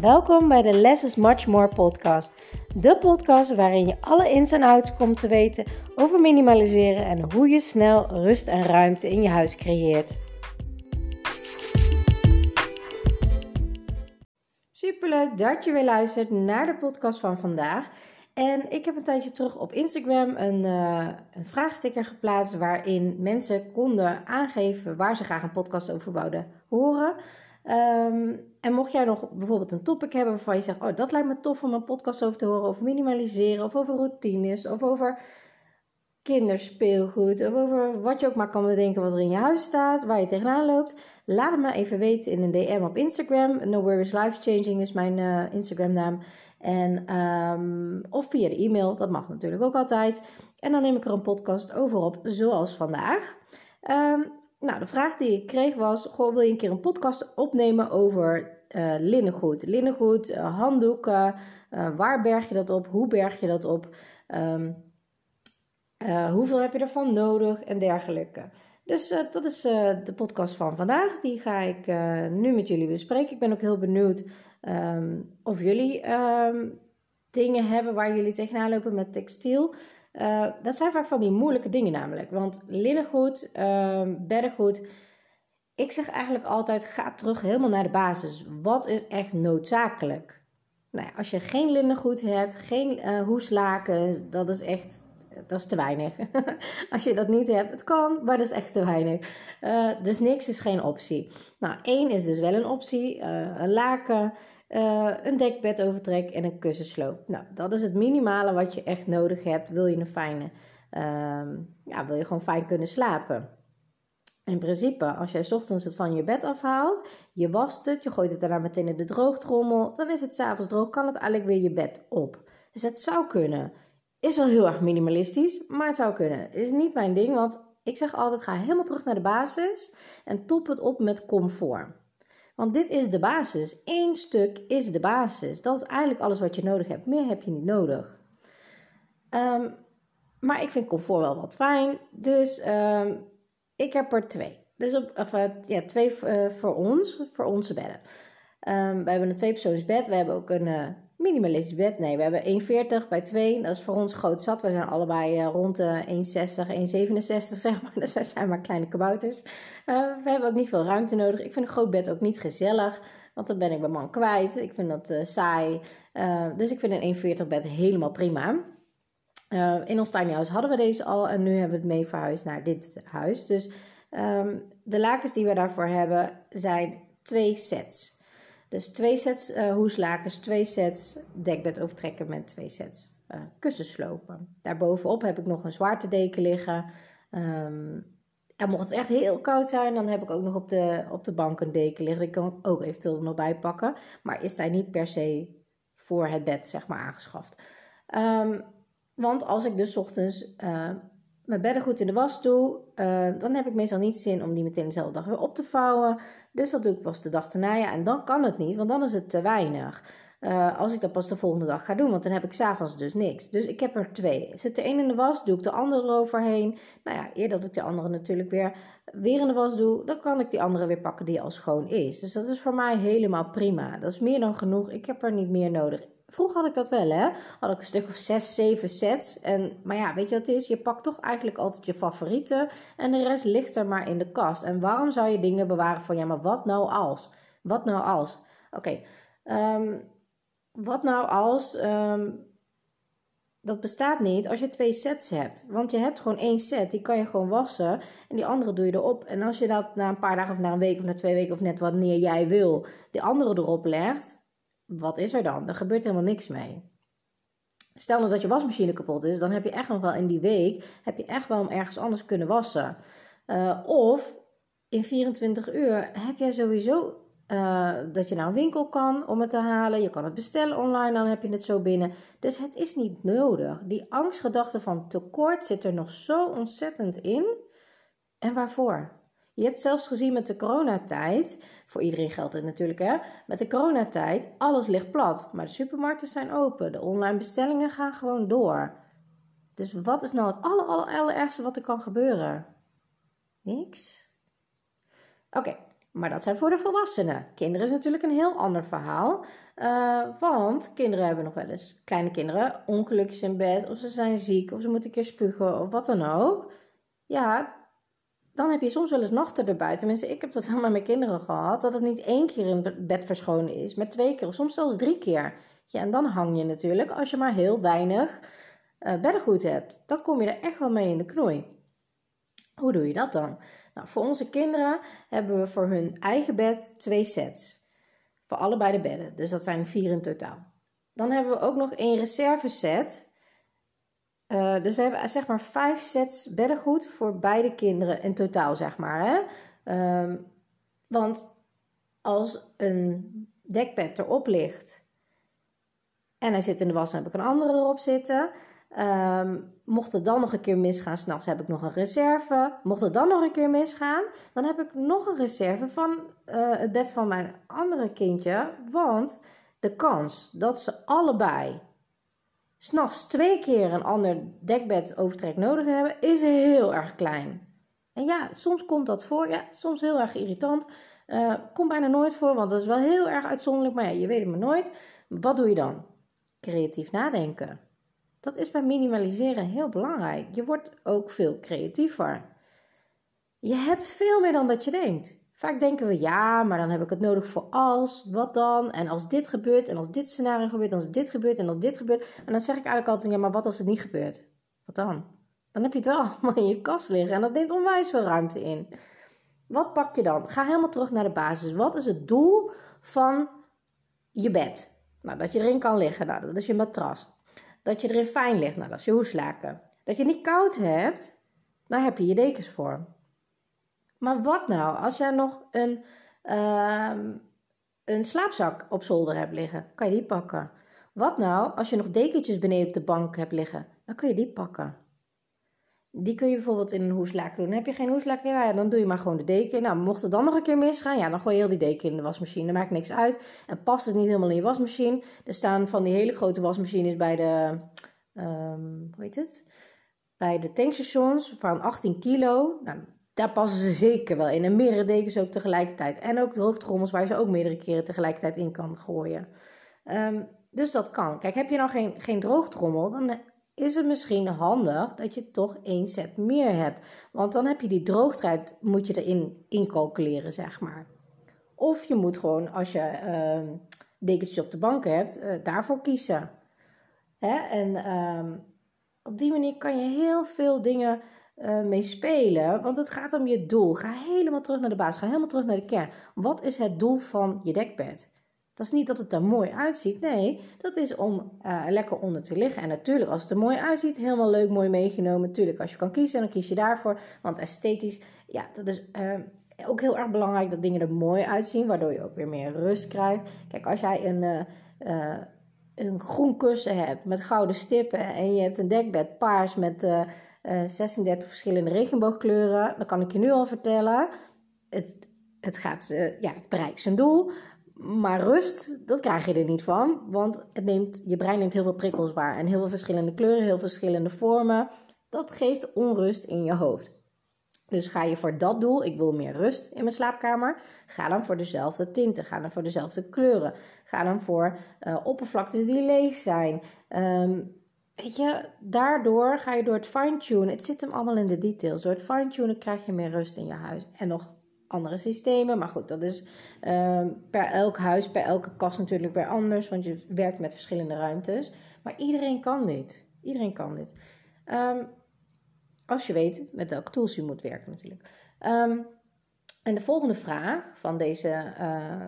Welkom bij de Less is Much More podcast. De podcast waarin je alle ins en outs komt te weten over minimaliseren en hoe je snel rust en ruimte in je huis creëert. Superleuk dat je weer luistert naar de podcast van vandaag. En ik heb een tijdje terug op Instagram een, uh, een vraagsticker geplaatst waarin mensen konden aangeven waar ze graag een podcast over wouden horen. Um, en mocht jij nog bijvoorbeeld een topic hebben waarvan je zegt: Oh, dat lijkt me tof om een podcast over te horen, over minimaliseren, of over routines, of over kinderspeelgoed, of over wat je ook maar kan bedenken wat er in je huis staat, waar je tegenaan loopt, laat het me even weten in een DM op Instagram. No Worries Life Changing is mijn uh, Instagram naam. En, um, of via de e-mail, dat mag natuurlijk ook altijd. En dan neem ik er een podcast over op, zoals vandaag. Um, nou, de vraag die ik kreeg was: wil je een keer een podcast opnemen over uh, linnengoed? Linnengoed, uh, handdoeken. Uh, waar berg je dat op? Hoe berg je dat op? Um, hoeveel heb je ervan nodig? En dergelijke. Dus dat is de podcast van vandaag. Die ga ik nu met jullie bespreken. Ik ben ook heel benieuwd um, of jullie um, dingen hebben waar jullie tegenaan lopen met textiel. Uh, dat zijn vaak van die moeilijke dingen namelijk. Want linnengoed, uh, beddengoed. Ik zeg eigenlijk altijd: ga terug helemaal naar de basis. Wat is echt noodzakelijk? Nou ja, als je geen linnengoed hebt, geen uh, hoeslaken, dat is echt. Dat is te weinig. als je dat niet hebt, het kan, maar dat is echt te weinig. Uh, dus niks is geen optie. Nou, één is dus wel een optie: een laken. Uh, een dekbedovertrek en een kussensloop. Nou, dat is het minimale wat je echt nodig hebt. Wil je een fijne, uh, ja, wil je gewoon fijn kunnen slapen. In principe, als jij ochtends het van je bed afhaalt, je wast het, je gooit het daarna meteen in de droogtrommel, dan is het s'avonds droog, kan het eigenlijk weer je bed op. Dus het zou kunnen. Is wel heel erg minimalistisch, maar het zou kunnen. Is niet mijn ding, want ik zeg altijd: ga helemaal terug naar de basis en top het op met comfort. Want dit is de basis. Eén stuk is de basis. Dat is eigenlijk alles wat je nodig hebt. Meer heb je niet nodig. Um, maar ik vind comfort wel wat fijn. Dus um, ik heb er twee. Dus op, of, uh, ja, twee uh, voor ons, voor onze bedden. Um, we hebben een tweepersoonsbed. We hebben ook een uh, minimalistisch bed. Nee, we hebben 1,40 bij 2. Dat is voor ons groot zat. We zijn allebei uh, rond de 1,60, 1,67 zeg maar. Dus wij zijn maar kleine kabouters. Uh, we hebben ook niet veel ruimte nodig. Ik vind een groot bed ook niet gezellig. Want dan ben ik mijn man kwijt. Ik vind dat uh, saai. dus ik vind een 1,40 bed helemaal prima. in ons tiny house hadden we deze al. En nu hebben we het mee verhuisd naar dit huis. Dus de lakens die we daarvoor hebben zijn twee sets. Dus twee sets uh, twee sets dekbed overtrekken met twee sets uh, kussenslopen. Daarbovenop heb ik nog een zwaartedeken liggen. Um, en mocht het echt heel koud zijn, dan heb ik ook nog op de, op de bank een deken liggen. Die kan ik ook eventueel er nog bij pakken. Maar is hij niet per se voor het bed, zeg maar, aangeschaft. Um, want als ik dus ochtends uh, mijn bedden goed in de was doe, uh, dan heb ik meestal niet zin om die meteen dezelfde dag weer op te vouwen. Dus dat doe ik pas de dag erna. Ja, en dan kan het niet, want dan is het te weinig. Uh, als ik dat pas de volgende dag ga doen, want dan heb ik s'avonds dus niks. Dus ik heb er twee. Zit de een in de was, doe ik de andere eroverheen. Nou ja, eer dat ik de andere natuurlijk weer, weer in de was doe, dan kan ik die andere weer pakken die al schoon is. Dus dat is voor mij helemaal prima. Dat is meer dan genoeg. Ik heb er niet meer nodig. Vroeger had ik dat wel, hè. Had ik een stuk of zes, zeven sets. En, maar ja, weet je wat het is? Je pakt toch eigenlijk altijd je favorieten. En de rest ligt er maar in de kast. En waarom zou je dingen bewaren van, ja, maar wat nou als? Wat nou als? Oké, um, wat nou als... Um, dat bestaat niet als je twee sets hebt. Want je hebt gewoon één set, die kan je gewoon wassen. En die andere doe je erop. En als je dat na een paar dagen of na een week of na twee weken of net wanneer jij wil, die andere erop legt wat is er dan? Er gebeurt helemaal niks mee. Stel nou dat je wasmachine kapot is, dan heb je echt nog wel in die week, heb je echt wel om ergens anders kunnen wassen. Uh, of in 24 uur heb jij sowieso uh, dat je naar een winkel kan om het te halen. Je kan het bestellen online, dan heb je het zo binnen. Dus het is niet nodig. Die angstgedachte van tekort zit er nog zo ontzettend in. En waarvoor? Je hebt zelfs gezien met de coronatijd, voor iedereen geldt het natuurlijk hè, met de coronatijd, alles ligt plat. Maar de supermarkten zijn open, de online bestellingen gaan gewoon door. Dus wat is nou het aller, aller, allerergste wat er kan gebeuren? Niks. Oké, Maar dat zijn voor de volwassenen. Kinderen is natuurlijk een heel ander verhaal. Uh, want kinderen hebben nog wel eens, kleine kinderen, ongelukjes in bed. Of ze zijn ziek, of ze moeten een keer spugen, of wat dan ook. Ja, dan heb je soms wel eens nachten erbij. Tenminste, ik heb dat wel met mijn kinderen gehad. Dat het niet één keer in bed verschonen is, maar twee keer of soms zelfs drie keer. Ja, en dan hang je natuurlijk als je maar heel weinig uh, beddengoed hebt. Dan kom je er echt wel mee in de knoei. Hoe doe je dat dan? Nou, voor onze kinderen hebben we voor hun eigen bed twee sets. Voor allebei de bedden. Dus dat zijn vier in totaal. Dan hebben we ook nog één reserve set. Uh, dus we hebben zeg maar vijf sets beddengoed voor beide kinderen in totaal, zeg maar. Hè? Um, want als een dekbed erop ligt en hij zit in de was, dan heb ik een andere erop zitten. Um, mocht het dan nog een keer misgaan, s'nachts heb ik nog een reserve. Mocht het dan nog een keer misgaan, dan heb ik nog een reserve van uh, het bed van mijn andere kindje. Want de kans dat ze allebei s'nachts twee keer een ander dekbed overtrek nodig hebben, is heel erg klein. En ja, soms komt dat voor. Ja, soms heel erg irritant. Uh, komt bijna nooit voor, want dat is wel heel erg uitzonderlijk. Maar ja, je weet het maar nooit. Wat doe je dan? Creatief nadenken. Dat is bij minimaliseren heel belangrijk. Je wordt ook veel creatiever. Je hebt veel meer dan dat je denkt. Vaak denken we ja, maar dan heb ik het nodig voor als, wat dan? En als dit gebeurt, en als dit scenario gebeurt, en als dit gebeurt, en als dit gebeurt. En dan zeg ik eigenlijk altijd, ja, maar wat als het niet gebeurt? Wat dan? Dan heb je het wel allemaal in je kast liggen en dat neemt onwijs veel ruimte in. Wat pak je dan? Ga helemaal terug naar de basis. Wat is het doel van je bed? Nou, dat je erin kan liggen, nou, dat is je matras. Dat je erin fijn ligt, nou dat is je hoeslaken. Dat je niet koud hebt, daar heb je je dekens voor. Maar wat nou als jij nog een, uh, een slaapzak op zolder hebt liggen? Kan je die pakken? Wat nou als je nog dekentjes beneden op de bank hebt liggen? Dan kun je die pakken. Die kun je bijvoorbeeld in een hoeslaken doen. Heb je geen hoeslaken? Ja, dan doe je maar gewoon de deken. Nou, mocht het dan nog een keer misgaan, ja, dan gooi je heel die deken in de wasmachine. Dat maakt niks uit. En past het niet helemaal in je wasmachine. Er staan van die hele grote wasmachines bij de, um, hoe heet het? Bij de tankstations van 18 kilo. Nou, daar passen ze zeker wel in. En meerdere dekens ook tegelijkertijd. En ook droogtrommels waar je ze ook meerdere keren tegelijkertijd in kan gooien. Um, dus dat kan. Kijk, heb je nou geen, geen droogtrommel, dan is het misschien handig dat je toch één set meer hebt. Want dan heb je die droogtijd, moet je erin incalculeren, zeg maar. Of je moet gewoon, als je uh, dekentjes op de bank hebt, uh, daarvoor kiezen. Hè? En um, op die manier kan je heel veel dingen uh, mee spelen. Want het gaat om je doel. Ga helemaal terug naar de basis. Ga helemaal terug naar de kern. Wat is het doel van je dekbed? Dat is niet dat het er mooi uitziet. Nee, dat is om uh, lekker onder te liggen. En natuurlijk, als het er mooi uitziet, helemaal leuk, mooi meegenomen. Natuurlijk, als je kan kiezen, dan kies je daarvoor. Want esthetisch, ja, dat is uh, ook heel erg belangrijk dat dingen er mooi uitzien. Waardoor je ook weer meer rust krijgt. Kijk, als jij een, uh, een groen kussen hebt met gouden stippen. En je hebt een dekbed paars met 36 verschillende regenboogkleuren. Dan kan ik je nu al vertellen. Het, het, gaat, ja, het bereikt zijn doel. Maar rust, dat krijg je er niet van. Want het neemt, je brein neemt heel veel prikkels waar. En heel veel verschillende kleuren, heel verschillende vormen. Dat geeft onrust in je hoofd. Dus ga je voor dat doel, ik wil meer rust in mijn slaapkamer, ga dan voor dezelfde tinten, ga dan voor dezelfde kleuren, ga dan voor uh, oppervlaktes die leeg zijn. Um, weet je, daardoor ga je door het fine-tunen, het zit hem allemaal in de details, door het fine-tunen krijg je meer rust in je huis. En nog andere systemen. Maar goed, dat is uh, per elk huis, per elke kast natuurlijk weer anders. Want je werkt met verschillende ruimtes. Maar iedereen kan dit. Iedereen kan dit. Um, als je weet met welke tools je moet werken natuurlijk. Um, en de volgende vraag van deze uh,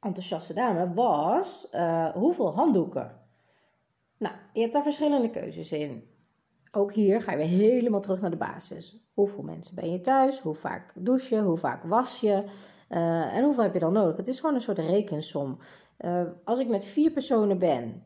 enthousiaste dame was: uh, hoeveel handdoeken? Je hebt daar verschillende keuzes in. Ook hier ga je weer helemaal terug naar de basis. Hoeveel mensen ben je thuis? Hoe vaak douche je? Hoe vaak was je? Uh, en hoeveel heb je dan nodig? Het is gewoon een soort rekensom. Uh, als ik met vier personen ben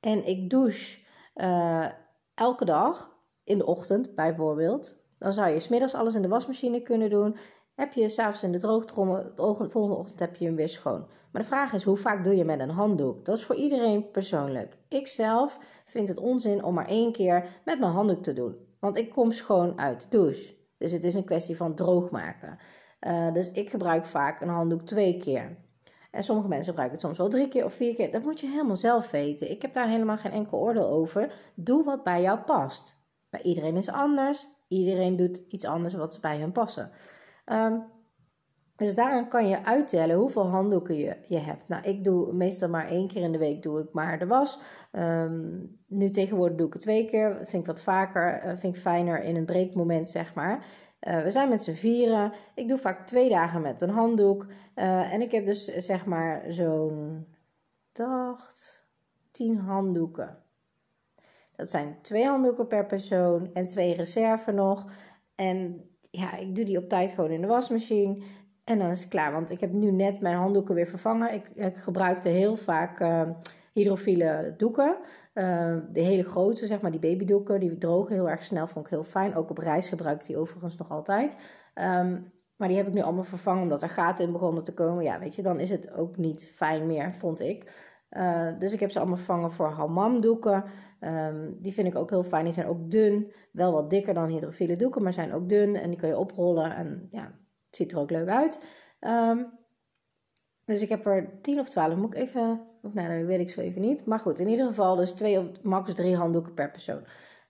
en ik douche uh, elke dag, in de ochtend bijvoorbeeld, dan zou je smiddags alles in de wasmachine kunnen doen. Heb je s'avonds in de droogtrommel, de volgende ochtend heb je hem weer schoon. Maar de vraag is, hoe vaak doe je met een handdoek? Dat is voor iedereen persoonlijk. Ik zelf vind het onzin om maar één keer met mijn handdoek te doen. Want ik kom schoon uit de douche. Dus het is een kwestie van droog maken. Uh, dus ik gebruik vaak een handdoek twee keer. En sommige mensen gebruiken het soms wel drie keer of vier keer. Dat moet je helemaal zelf weten. Ik heb daar helemaal geen enkel oordeel over. Doe wat bij jou past. Bij iedereen is anders. Iedereen doet iets anders wat bij hen passen. Um, dus daaraan kan je uittellen hoeveel handdoeken je, je hebt. Nou, ik doe meestal maar één keer in de week doe ik maar de was. Ehm, nu tegenwoordig doe ik het twee keer. Vind ik wat vaker. Uh, vind ik fijner in een breekmoment, zeg maar. Uh, we zijn met z'n vieren. Ik doe vaak twee dagen met een handdoek. Uh, en ik heb dus zeg maar zo'n dacht, tien handdoeken. Dat zijn twee handdoeken per persoon en twee reserve nog. En ja, ik doe die op tijd gewoon in de wasmachine. En dan is het klaar. Want ik heb nu net mijn handdoeken weer vervangen. Ik, ik gebruikte heel vaak uh, hydrofiele doeken. Uh, de hele grote, zeg maar, die babydoeken. Die drogen heel erg snel. Vond ik heel fijn. Ook op reis gebruik ik die overigens nog altijd. Um, maar die heb ik nu allemaal vervangen omdat er gaten in begonnen te komen. Ja, weet je, dan is het ook niet fijn meer, vond ik. Uh, dus ik heb ze allemaal vervangen voor hammamdoeken. Um, die vind ik ook heel fijn. Die zijn ook dun. Wel wat dikker dan hydrofiele doeken, maar zijn ook dun. En die kun je oprollen. En ja, het ziet er ook leuk uit. Um, dus ik heb er 10 of 12. Moet ik even. Of nou, dat weet ik zo even niet. Maar goed, in ieder geval dus twee of max drie handdoeken per persoon.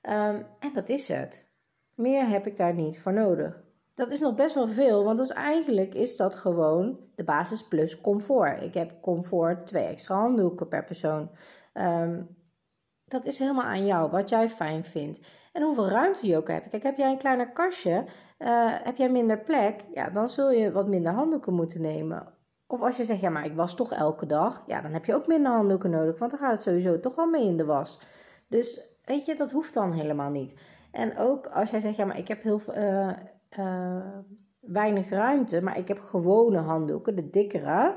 Um, en dat is het. Meer heb ik daar niet voor nodig. Dat is nog best wel veel, want dus eigenlijk is dat gewoon de basis plus comfort. Ik heb comfort twee extra handdoeken per persoon. Um, dat is helemaal aan jou, wat jij fijn vindt. En hoeveel ruimte je ook hebt. Kijk, heb jij een kleiner kastje, uh, heb jij minder plek, ja, dan zul je wat minder handdoeken moeten nemen. Of als je zegt, ja, maar ik was toch elke dag, ja, dan heb je ook minder handdoeken nodig, want dan gaat het sowieso toch wel mee in de was. Dus weet je, dat hoeft dan helemaal niet. En ook als jij zegt, ja, maar ik heb heel uh, uh, weinig ruimte, maar ik heb gewone handdoeken, de dikkere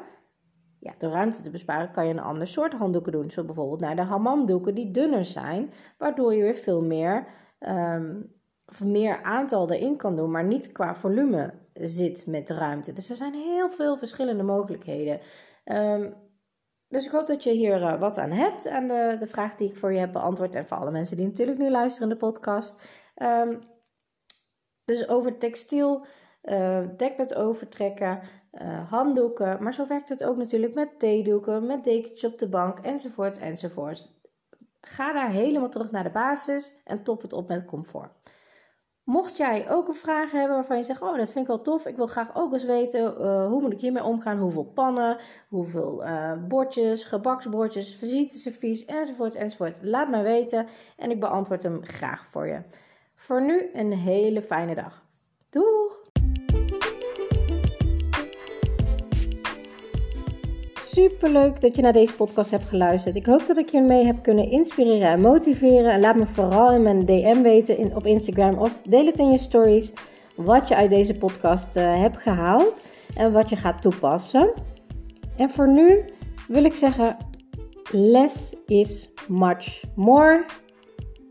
ja, de ruimte te besparen kan je een ander soort handdoeken doen. Zoals bijvoorbeeld naar de hammamdoeken die dunner zijn, waardoor je weer veel meer, um, of meer aantal erin kan doen, maar niet qua volume zit met ruimte. Dus er zijn heel veel verschillende mogelijkheden. Um, dus ik hoop dat je hier uh, wat aan hebt aan de, de vraag die ik voor je heb beantwoord. En voor alle mensen die natuurlijk nu luisteren in de podcast. Um, dus over textiel, uh, dekbed overtrekken, uh, handdoeken. Maar zo werkt het ook natuurlijk met theedoeken, met dekentjes op de bank enzovoort enzovoort. Ga daar helemaal terug naar de basis en top het op met comfort. Mocht jij ook een vraag hebben waarvan je zegt: Oh, dat vind ik wel tof. Ik wil graag ook eens weten uh, hoe moet ik hiermee omgaan. Hoeveel pannen, hoeveel bordjes, gebaksbordjes, visiteservies enzovoort enzovoort. Laat me weten en ik beantwoord hem graag voor je. Voor nu een hele fijne dag. Doeg! Super leuk dat je naar deze podcast hebt geluisterd. Ik hoop dat ik je mee heb kunnen inspireren en motiveren. En laat me vooral in mijn DM weten in, op Instagram of deel het in je stories wat je uit deze podcast uh, hebt gehaald en wat je gaat toepassen. En voor nu wil ik zeggen: less is much more.